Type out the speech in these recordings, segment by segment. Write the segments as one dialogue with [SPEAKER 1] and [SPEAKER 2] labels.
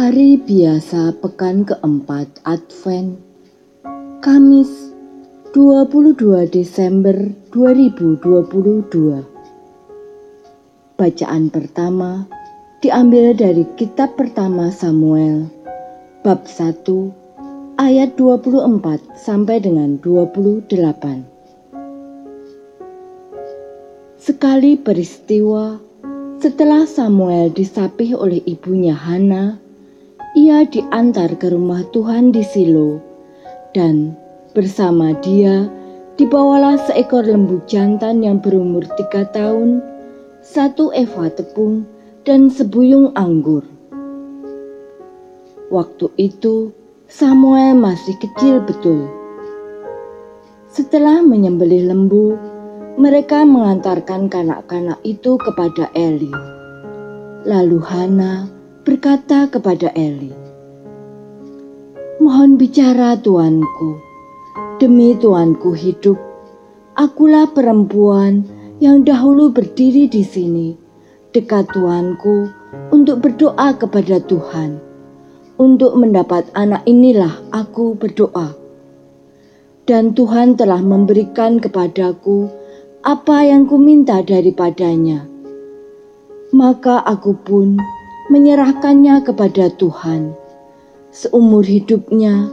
[SPEAKER 1] Hari biasa pekan keempat Advent Kamis 22 Desember 2022 Bacaan pertama diambil dari kitab pertama Samuel bab 1 ayat 24 sampai dengan 28 Sekali peristiwa setelah Samuel disapih oleh ibunya Hana, ia diantar ke rumah Tuhan di Silo, dan bersama dia dibawalah seekor lembu jantan yang berumur tiga tahun, satu eva tepung, dan sebuyung anggur. Waktu itu Samuel masih kecil betul. Setelah menyembelih lembu, mereka mengantarkan kanak-kanak itu kepada Eli. Lalu Hana berkata kepada Eli, "Mohon bicara, tuanku. Demi tuanku hidup, akulah perempuan yang dahulu berdiri di sini dekat tuanku untuk berdoa kepada Tuhan. Untuk mendapat anak inilah aku berdoa. Dan Tuhan telah memberikan kepadaku apa yang kuminta daripadanya. Maka aku pun menyerahkannya kepada Tuhan. Seumur hidupnya,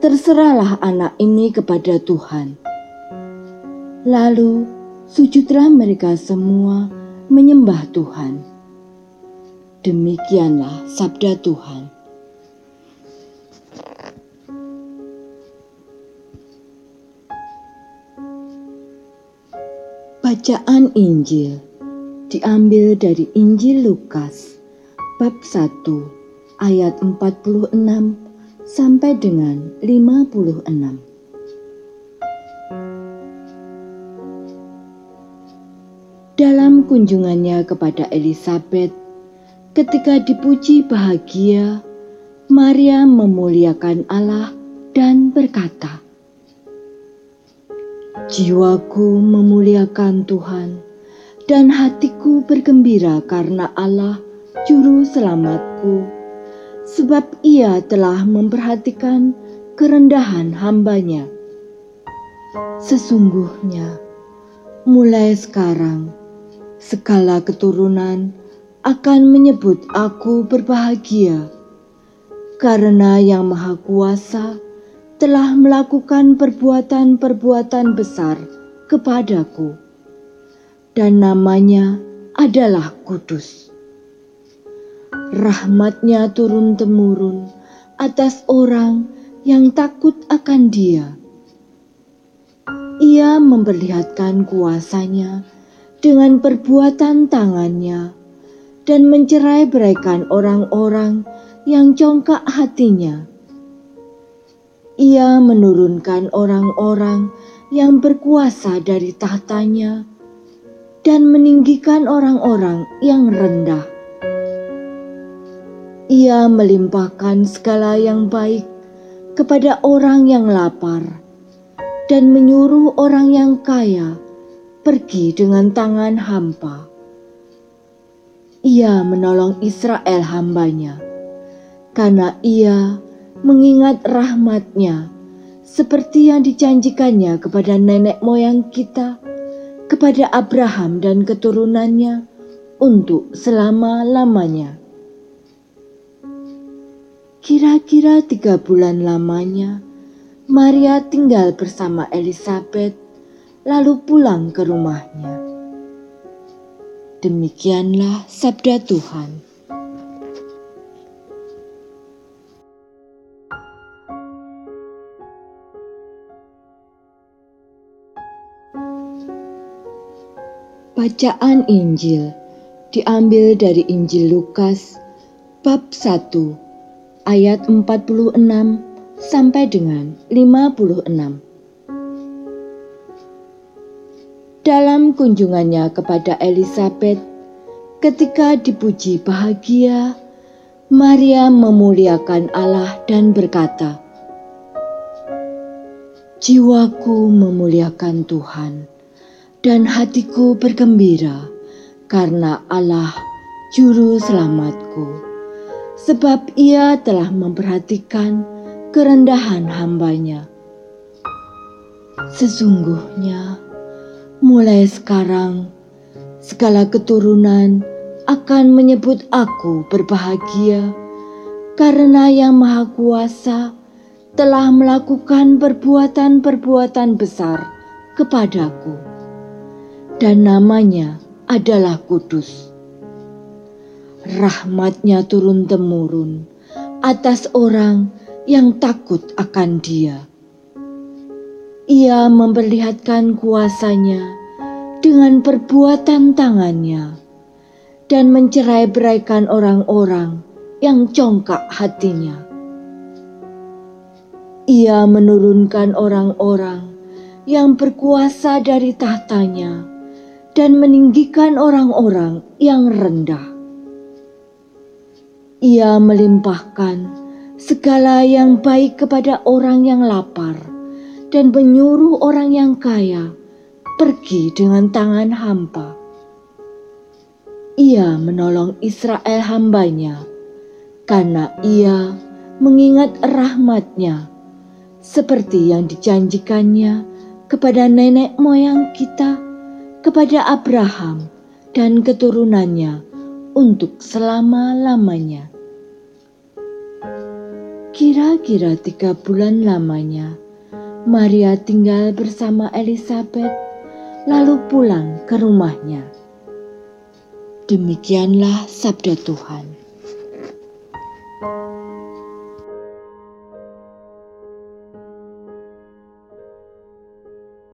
[SPEAKER 1] terserahlah anak ini kepada Tuhan. Lalu sujudlah mereka semua menyembah Tuhan. Demikianlah sabda Tuhan. Bacaan Injil diambil dari Injil Lukas bab 1 ayat 46 sampai dengan 56. Dalam kunjungannya kepada Elizabeth, ketika dipuji bahagia, Maria memuliakan Allah dan berkata, Jiwaku memuliakan Tuhan, dan hatiku bergembira karena Allah juru selamatku, sebab ia telah memperhatikan kerendahan hambanya. Sesungguhnya, mulai sekarang, segala keturunan akan menyebut aku berbahagia, karena Yang Maha Kuasa telah melakukan perbuatan-perbuatan besar kepadaku, dan namanya adalah kudus rahmatnya turun-temurun atas orang yang takut akan dia. Ia memperlihatkan kuasanya dengan perbuatan tangannya dan mencerai beraikan orang-orang yang congkak hatinya. Ia menurunkan orang-orang yang berkuasa dari tahtanya dan meninggikan orang-orang yang rendah ia melimpahkan segala yang baik kepada orang yang lapar dan menyuruh orang yang kaya pergi dengan tangan hampa. Ia menolong Israel hambanya karena ia mengingat rahmatnya seperti yang dijanjikannya kepada nenek moyang kita, kepada Abraham dan keturunannya untuk selama-lamanya. Kira-kira tiga bulan lamanya, Maria tinggal bersama Elizabeth, lalu pulang ke rumahnya. Demikianlah sabda Tuhan. Bacaan Injil diambil dari Injil Lukas bab 1 ayat 46 sampai dengan 56. Dalam kunjungannya kepada Elizabeth, ketika dipuji bahagia, Maria memuliakan Allah dan berkata, Jiwaku memuliakan Tuhan, dan hatiku bergembira karena Allah Juru Selamatku sebab ia telah memperhatikan kerendahan hambanya. Sesungguhnya, mulai sekarang, segala keturunan akan menyebut aku berbahagia karena Yang Maha Kuasa telah melakukan perbuatan-perbuatan besar kepadaku, dan namanya adalah kudus rahmatnya turun-temurun atas orang yang takut akan dia. Ia memperlihatkan kuasanya dengan perbuatan tangannya dan mencerai-beraikan orang-orang yang congkak hatinya. Ia menurunkan orang-orang yang berkuasa dari tahtanya dan meninggikan orang-orang yang rendah. Ia melimpahkan segala yang baik kepada orang yang lapar dan menyuruh orang yang kaya pergi dengan tangan hampa. Ia menolong Israel hambanya karena ia mengingat rahmatnya seperti yang dijanjikannya kepada nenek moyang kita, kepada Abraham dan keturunannya untuk selama-lamanya. Kira-kira tiga bulan lamanya, Maria tinggal bersama Elizabeth, lalu pulang ke rumahnya. Demikianlah sabda Tuhan.